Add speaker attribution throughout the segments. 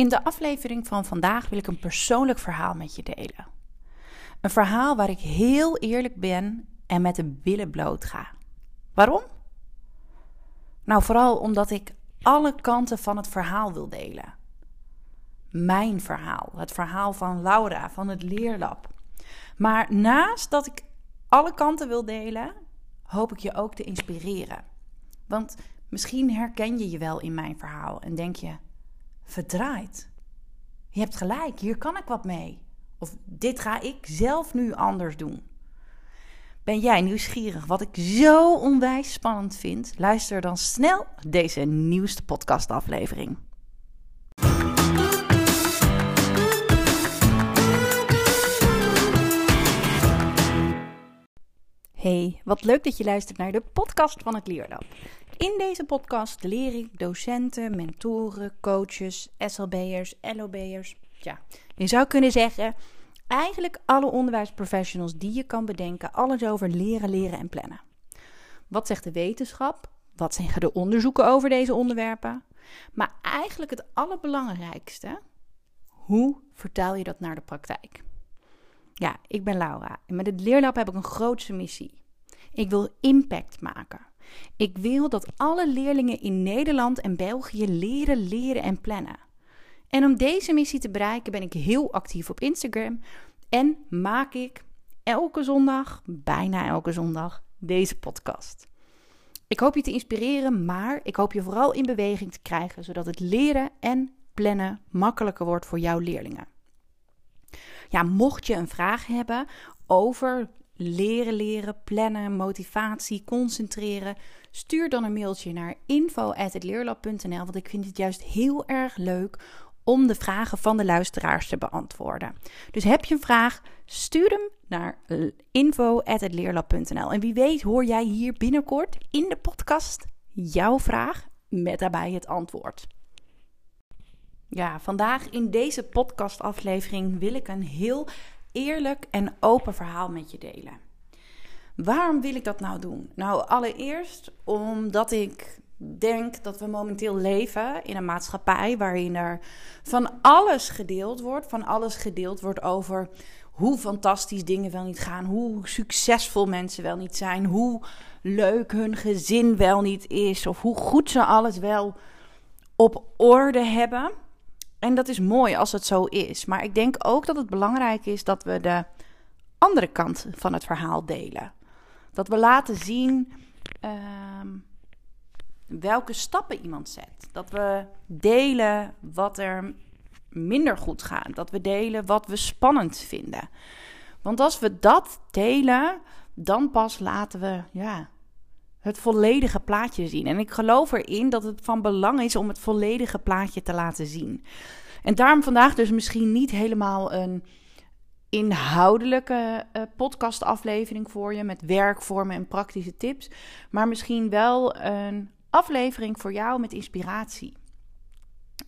Speaker 1: In de aflevering van vandaag wil ik een persoonlijk verhaal met je delen. Een verhaal waar ik heel eerlijk ben en met de billen bloot ga. Waarom? Nou, vooral omdat ik alle kanten van het verhaal wil delen. Mijn verhaal, het verhaal van Laura van het Leerlab. Maar naast dat ik alle kanten wil delen, hoop ik je ook te inspireren. Want misschien herken je je wel in mijn verhaal en denk je: verdraaid. Je hebt gelijk, hier kan ik wat mee. Of dit ga ik zelf nu anders doen. Ben jij nieuwsgierig wat ik zo onwijs spannend vind? Luister dan snel deze nieuwste podcastaflevering. Hey, wat leuk dat je luistert naar de podcast van het Leerlab. In deze podcast leer ik docenten, mentoren, coaches, SLB'ers, LOB'ers. Ja, je zou kunnen zeggen, eigenlijk alle onderwijsprofessionals die je kan bedenken, alles over leren, leren en plannen. Wat zegt de wetenschap? Wat zeggen de onderzoeken over deze onderwerpen? Maar eigenlijk het allerbelangrijkste, hoe vertaal je dat naar de praktijk? Ja, ik ben Laura en met het Leerlab heb ik een grootse missie. Ik wil impact maken. Ik wil dat alle leerlingen in Nederland en België leren, leren en plannen. En om deze missie te bereiken ben ik heel actief op Instagram en maak ik elke zondag, bijna elke zondag, deze podcast. Ik hoop je te inspireren, maar ik hoop je vooral in beweging te krijgen, zodat het leren en plannen makkelijker wordt voor jouw leerlingen. Ja, mocht je een vraag hebben over leren leren, plannen, motivatie, concentreren, stuur dan een mailtje naar info@leerlab.nl, want ik vind het juist heel erg leuk om de vragen van de luisteraars te beantwoorden. Dus heb je een vraag, stuur hem naar info@leerlab.nl. En wie weet hoor jij hier binnenkort in de podcast jouw vraag met daarbij het antwoord. Ja, vandaag in deze podcastaflevering wil ik een heel eerlijk en open verhaal met je delen. Waarom wil ik dat nou doen? Nou, allereerst omdat ik denk dat we momenteel leven in een maatschappij waarin er van alles gedeeld wordt. Van alles gedeeld wordt over hoe fantastisch dingen wel niet gaan, hoe succesvol mensen wel niet zijn, hoe leuk hun gezin wel niet is, of hoe goed ze alles wel op orde hebben. En dat is mooi als het zo is. Maar ik denk ook dat het belangrijk is dat we de andere kant van het verhaal delen. Dat we laten zien ehm, welke stappen iemand zet. Dat we delen wat er minder goed gaat. Dat we delen wat we spannend vinden. Want als we dat delen, dan pas laten we ja, het volledige plaatje zien. En ik geloof erin dat het van belang is om het volledige plaatje te laten zien. En daarom vandaag dus misschien niet helemaal een inhoudelijke uh, podcastaflevering voor je met werkvormen en praktische tips, maar misschien wel een aflevering voor jou met inspiratie.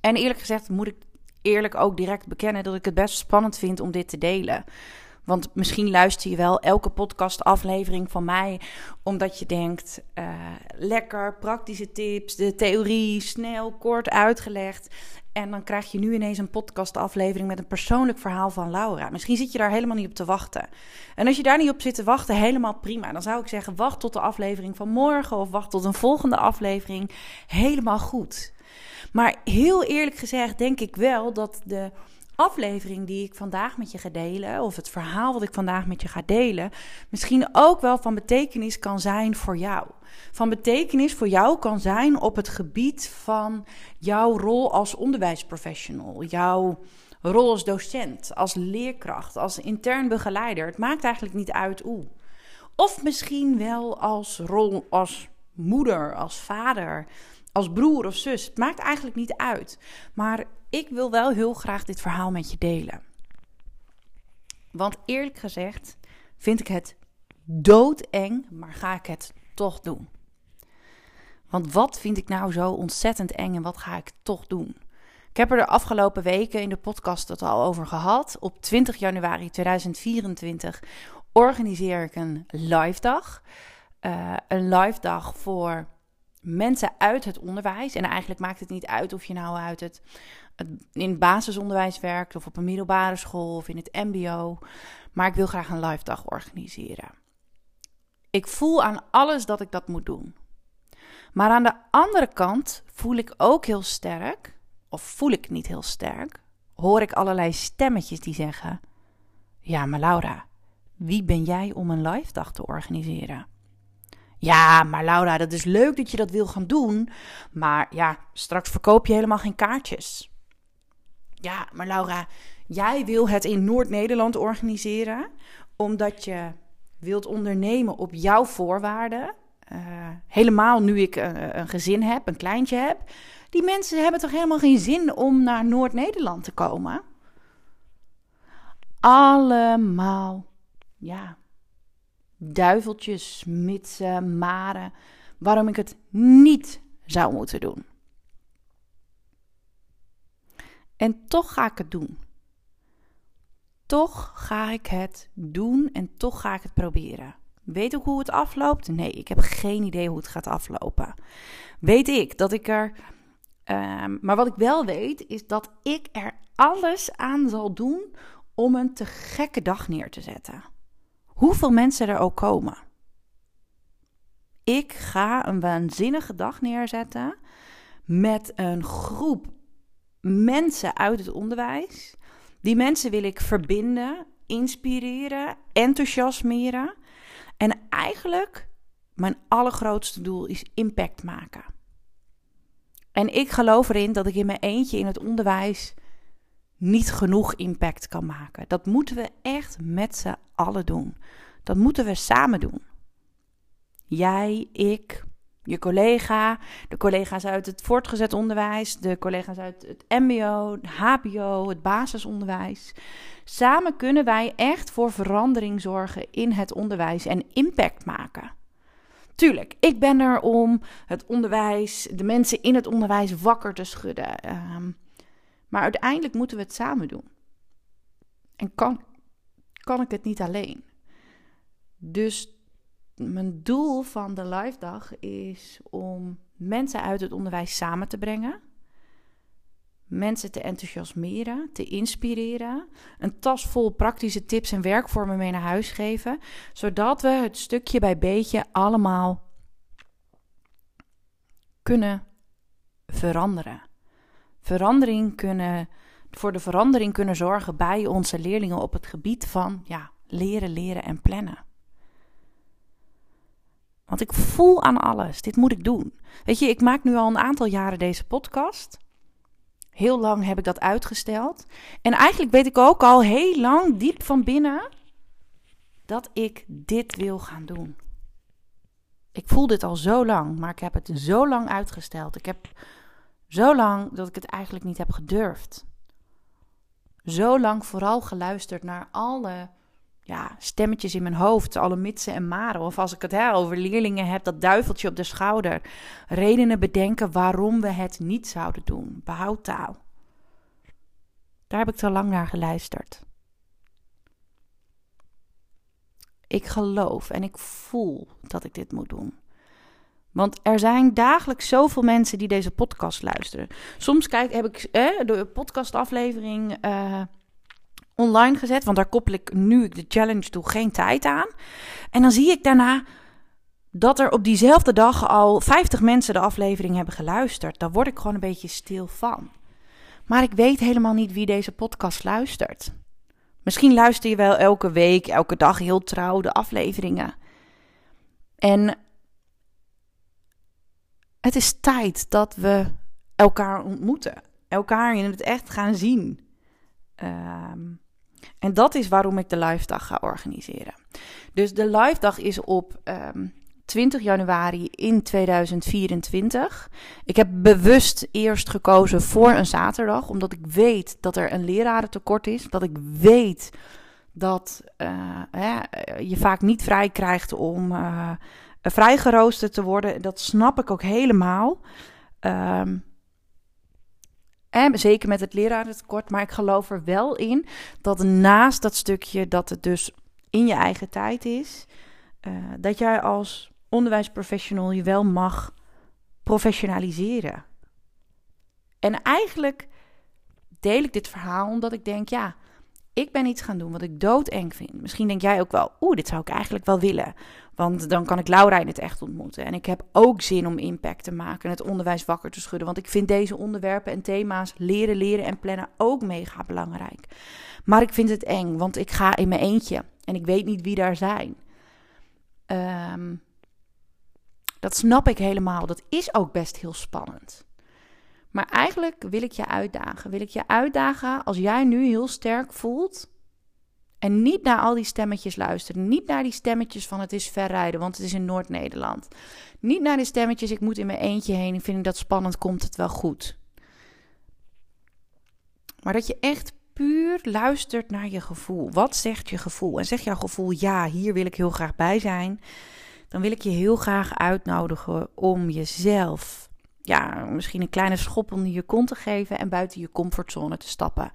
Speaker 1: En eerlijk gezegd moet ik eerlijk ook direct bekennen dat ik het best spannend vind om dit te delen. Want misschien luister je wel elke podcastaflevering van mij, omdat je denkt: uh, lekker praktische tips, de theorie snel, kort uitgelegd. En dan krijg je nu ineens een podcastaflevering met een persoonlijk verhaal van Laura. Misschien zit je daar helemaal niet op te wachten. En als je daar niet op zit te wachten, helemaal prima. Dan zou ik zeggen: wacht tot de aflevering van morgen of wacht tot een volgende aflevering. Helemaal goed. Maar heel eerlijk gezegd, denk ik wel dat de aflevering die ik vandaag met je ga delen, of het verhaal wat ik vandaag met je ga delen, misschien ook wel van betekenis kan zijn voor jou. Van betekenis voor jou kan zijn op het gebied van jouw rol als onderwijsprofessional, jouw rol als docent, als leerkracht, als intern begeleider. Het maakt eigenlijk niet uit hoe. Of misschien wel als rol als moeder, als vader, als broer of zus. Het maakt eigenlijk niet uit. Maar ik wil wel heel graag dit verhaal met je delen. Want eerlijk gezegd vind ik het doodeng, maar ga ik het toch doen. Want wat vind ik nou zo ontzettend eng en wat ga ik toch doen? Ik heb er de afgelopen weken in de podcast het al over gehad. Op 20 januari 2024 organiseer ik een live dag. Uh, een live dag voor mensen uit het onderwijs. En eigenlijk maakt het niet uit of je nou uit het, in het basisonderwijs werkt of op een middelbare school of in het MBO. Maar ik wil graag een live dag organiseren. Ik voel aan alles dat ik dat moet doen. Maar aan de andere kant voel ik ook heel sterk, of voel ik niet heel sterk, hoor ik allerlei stemmetjes die zeggen: Ja, maar Laura, wie ben jij om een live dag te organiseren? Ja, maar Laura, dat is leuk dat je dat wil gaan doen. Maar ja, straks verkoop je helemaal geen kaartjes. Ja, maar Laura, jij wil het in Noord-Nederland organiseren. Omdat je wilt ondernemen op jouw voorwaarden. Uh, helemaal nu ik een, een gezin heb, een kleintje heb. Die mensen hebben toch helemaal geen zin om naar Noord-Nederland te komen? Allemaal, ja, duiveltjes, mitsen, maren, waarom ik het niet zou moeten doen. En toch ga ik het doen. Toch ga ik het doen en toch ga ik het proberen. Weet ik hoe het afloopt? Nee, ik heb geen idee hoe het gaat aflopen. Weet ik dat ik er. Um, maar wat ik wel weet, is dat ik er alles aan zal doen om een te gekke dag neer te zetten. Hoeveel mensen er ook komen. Ik ga een waanzinnige dag neerzetten met een groep mensen uit het onderwijs. Die mensen wil ik verbinden, inspireren, enthousiasmeren. En eigenlijk, mijn allergrootste doel is impact maken. En ik geloof erin dat ik in mijn eentje in het onderwijs niet genoeg impact kan maken. Dat moeten we echt met z'n allen doen. Dat moeten we samen doen. Jij, ik, je collega, de collega's uit het voortgezet onderwijs, de collega's uit het MBO, het HBO, het basisonderwijs. Samen kunnen wij echt voor verandering zorgen in het onderwijs en impact maken. Tuurlijk, ik ben er om het onderwijs, de mensen in het onderwijs wakker te schudden. Ehm, maar uiteindelijk moeten we het samen doen. En kan, kan ik het niet alleen. Dus mijn doel van de live dag is om mensen uit het onderwijs samen te brengen. Mensen te enthousiasmeren, te inspireren. Een tas vol praktische tips en werkvormen mee naar huis geven. Zodat we het stukje bij beetje allemaal kunnen veranderen. Verandering kunnen, voor de verandering kunnen zorgen bij onze leerlingen op het gebied van ja, leren, leren en plannen. Want ik voel aan alles, dit moet ik doen. Weet je, ik maak nu al een aantal jaren deze podcast. Heel lang heb ik dat uitgesteld. En eigenlijk weet ik ook al heel lang, diep van binnen, dat ik dit wil gaan doen. Ik voel dit al zo lang, maar ik heb het zo lang uitgesteld. Ik heb zo lang dat ik het eigenlijk niet heb gedurfd. Zo lang vooral geluisterd naar alle ja, stemmetjes in mijn hoofd, alle mitsen en maren. Of als ik het hè, over leerlingen heb, dat duiveltje op de schouder. Redenen bedenken waarom we het niet zouden doen. Behoud taal. Daar heb ik te lang naar geluisterd. Ik geloof en ik voel dat ik dit moet doen. Want er zijn dagelijks zoveel mensen die deze podcast luisteren. Soms kijk, heb ik eh, de podcastaflevering uh, online gezet. Want daar koppel ik nu de challenge toe geen tijd aan. En dan zie ik daarna dat er op diezelfde dag al 50 mensen de aflevering hebben geluisterd. Daar word ik gewoon een beetje stil van. Maar ik weet helemaal niet wie deze podcast luistert. Misschien luister je wel elke week, elke dag heel trouw de afleveringen. En het is tijd dat we elkaar ontmoeten. Elkaar in het echt gaan zien. Um, en dat is waarom ik de live dag ga organiseren. Dus de live dag is op um, ehm, 20 januari in 2024. Ik heb bewust eerst gekozen voor een zaterdag, omdat ik weet dat er een lerarentekort is. Dat ik weet dat uh, je vaak niet vrij krijgt om uh, vrijgeroosterd te worden. Dat snap ik ook helemaal. Um, en zeker met het lerarentekort. Maar ik geloof er wel in dat naast dat stukje dat het dus in je eigen tijd is, uh, dat jij als onderwijsprofessional je wel mag professionaliseren. En eigenlijk deel ik dit verhaal omdat ik denk, ja, ik ben iets gaan doen wat ik doodeng vind. Misschien denk jij ook wel, oeh, dit zou ik eigenlijk wel willen. Want dan kan ik Laura in het echt ontmoeten. En ik heb ook zin om impact te maken en het onderwijs wakker te schudden. Want ik vind deze onderwerpen en thema's, leren, leren en plannen, ook mega belangrijk. Maar ik vind het eng, want ik ga in mijn eentje en ik weet niet wie daar zijn. Ehm, dat snap ik helemaal. Dat is ook best heel spannend. Maar eigenlijk wil ik je uitdagen. Wil ik je uitdagen als jij nu heel sterk voelt. En niet naar al die stemmetjes luisteren. Niet naar die stemmetjes van het is verrijden, want het is in Noord-Nederland. Niet naar die stemmetjes, ik moet in mijn eentje heen. Ik vind dat spannend, komt het wel goed. Maar dat je echt puur luistert naar je gevoel. Wat zegt je gevoel? En zegt jouw gevoel, ja, hier wil ik heel graag bij zijn. Dan wil ik je heel graag uitnodigen om jezelf ja, misschien een kleine schop onder je kont te geven en buiten je comfortzone te stappen.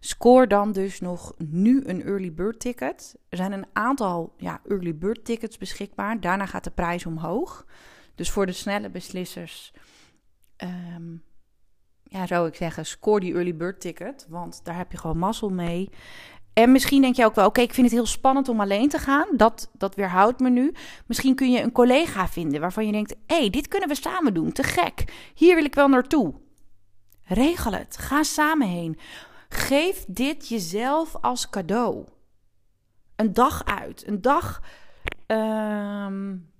Speaker 1: Score dan dus nog nu een early bird ticket. Er zijn een aantal ja, early bird tickets beschikbaar. Daarna gaat de prijs omhoog. Dus voor de snelle beslissers, um, ja, zou ik zeggen, score die early bird ticket. Want daar heb je gewoon mazzel mee. En misschien denk je ook wel, oké, ik vind het heel spannend om alleen te gaan. Dat, dat weerhoudt me nu. Misschien kun je een collega vinden waarvan je denkt, hé, hey, dit kunnen we samen doen. Te gek. Hier wil ik wel naartoe. Regel het. Ga samen heen. Geef dit jezelf als cadeau. Een dag uit. Een dag um,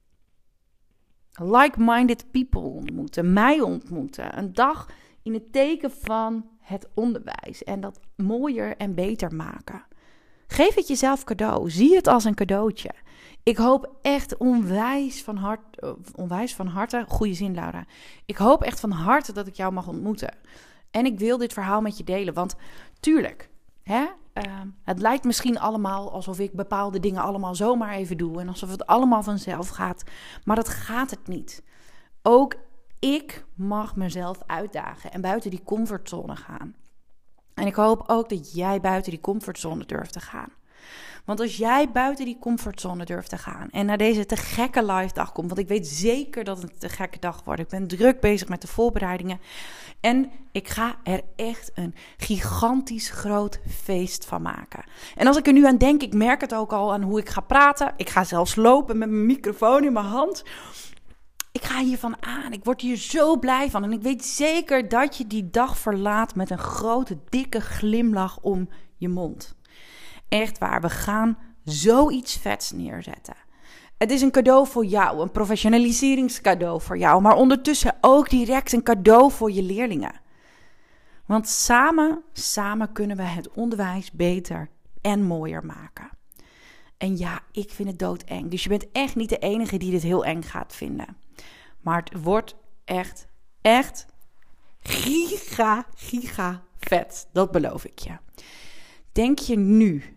Speaker 1: like-minded people ontmoeten. Mij ontmoeten. Een dag in het teken van het onderwijs en dat mooier en beter maken. Geef het jezelf cadeau. Zie het als een cadeautje. Ik hoop echt onwijs van, hart, eh, onwijs van harte. Goede zin, Laura. Ik hoop echt van harte dat ik jou mag ontmoeten. En ik wil dit verhaal met je delen. Want tuurlijk, hè, uh, het lijkt misschien allemaal alsof ik bepaalde dingen allemaal zomaar even doe. En alsof het allemaal vanzelf gaat. Maar dat gaat het niet. Ook ik mag mezelf uitdagen en buiten die comfortzone gaan. En ik hoop ook dat jij buiten die comfortzone durft te gaan. Want als jij buiten die comfortzone durft te gaan en naar deze te gekke live dag komt, want ik weet zeker dat het een te gekke dag wordt. Ik ben druk bezig met de voorbereidingen en ik ga er echt een gigantisch groot feest van maken. En als ik er nu aan denk, ik merk het ook al aan hoe ik ga praten. Ik ga zelfs lopen met mijn microfoon in mijn hand ik ga hiervan aan. Ik word hier zo blij van. En ik weet zeker dat je die dag verlaat met een grote, dikke glimlach om je mond. Echt waar, we gaan zoiets vets neerzetten. Het is een cadeau voor jou, een professionaliseringscadeau voor jou, maar ondertussen ook direct een cadeau voor je leerlingen. Want samen, samen kunnen we het onderwijs beter en mooier maken. En ja, ik vind het doodeng. Dus je bent echt niet de enige die dit heel eng gaat vinden. Maar het wordt echt, echt giga, giga vet. Dat beloof ik je. Denk je nu.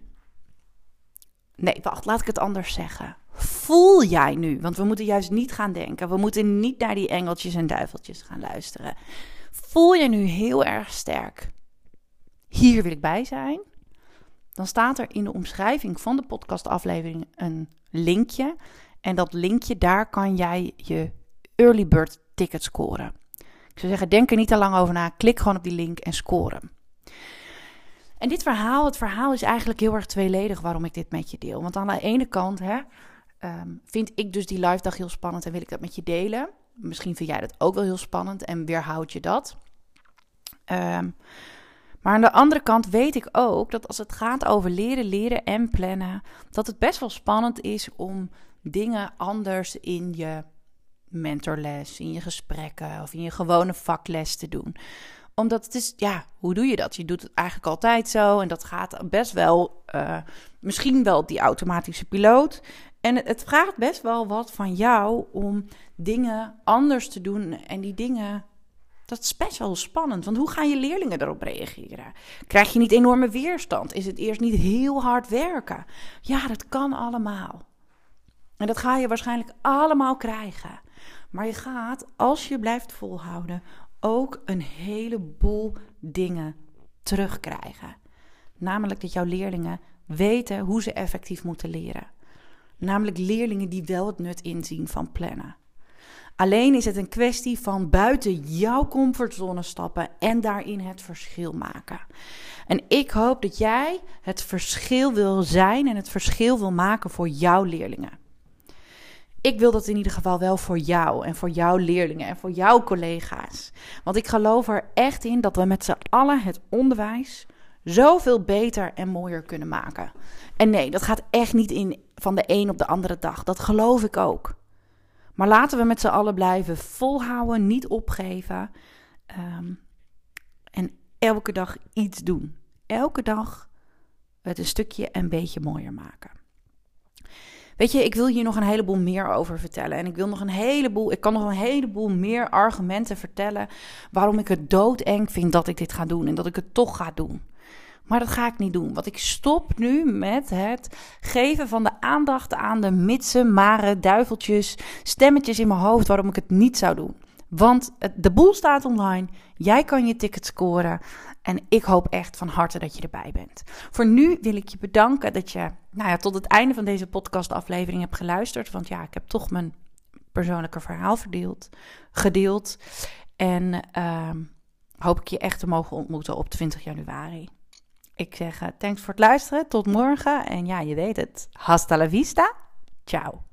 Speaker 1: Nee, wacht, laat ik het anders zeggen. Voel jij nu, want we moeten juist niet gaan denken. We moeten niet naar die engeltjes en duiveltjes gaan luisteren. Voel je nu heel erg sterk. Hier wil ik bij zijn. Dan staat er in de omschrijving van de podcastaflevering een linkje. En dat linkje, daar kan jij je early bird ticket scoren. Ik zou zeggen, denk er niet te lang over na. Klik gewoon op die link en scoren. En dit verhaal, het verhaal is eigenlijk heel erg tweeledig waarom ik dit met je deel. Want aan de ene kant hè, ehm, vind ik dus die live dag heel spannend en wil ik dat met je delen. Misschien vind jij dat ook wel heel spannend en weerhoud je dat. Um, maar aan de andere kant weet ik ook dat als het gaat over leren, leren en plannen, dat het best wel spannend is om dingen anders in je mentorles, in je gesprekken of in je gewone vakles te doen. Omdat het is, ja, hoe doe je dat? Je doet het eigenlijk altijd zo en dat gaat best wel, uh, misschien wel die automatische piloot. En het, het vraagt best wel wat van jou om dingen anders te doen en die dingen dat is best wel spannend, want hoe gaan je leerlingen erop reageren? Krijg je niet enorme weerstand? Is het eerst niet heel hard werken? Ja, dat kan allemaal. En dat ga je waarschijnlijk allemaal krijgen. Maar je gaat, als je blijft volhouden, ook een heleboel dingen terugkrijgen. Namelijk dat jouw leerlingen weten hoe ze effectief moeten leren. Namelijk leerlingen die wel het nut inzien van plannen. Alleen is het een kwestie van buiten jouw comfortzone stappen en daarin het verschil maken. En ik hoop dat jij het verschil wil zijn en het verschil wil maken voor jouw leerlingen. Ik wil dat in ieder geval wel voor jou en voor jouw leerlingen en voor jouw collega's. Want ik geloof er echt in dat we met z'n allen het onderwijs zoveel beter en mooier kunnen maken. En nee, dat gaat echt niet in van de een op de andere dag. Dat geloof ik ook. Maar laten we met z'n allen blijven volhouden, niet opgeven. Ehm, en elke dag iets doen. Elke dag het een stukje een beetje mooier maken. Weet je, ik wil hier nog een heleboel meer over vertellen. En ik wil nog een heleboel, ik kan nog een heleboel meer argumenten vertellen waarom ik het doodeng vind dat ik dit ga doen en dat ik het toch ga doen. Maar dat ga ik niet doen. Want ik stop nu met het geven van de aandacht aan de mitsen, maren, duiveltjes, stemmetjes in mijn hoofd waarom ik het niet zou doen. Want de boel staat online. Jij kan je ticket scoren. En ik hoop echt van harte dat je erbij bent. Voor nu wil ik je bedanken dat je nou ja, tot het einde van deze podcastaflevering hebt geluisterd. Want ja, ik heb toch mijn persoonlijke verhaal verdeeld, gedeeld. En uh, hoop ik je echt te mogen ontmoeten op 20 januari. Ik zeg uh, thanks voor het luisteren. Tot morgen. En ja, je weet het. Hasta la vista. Ciao.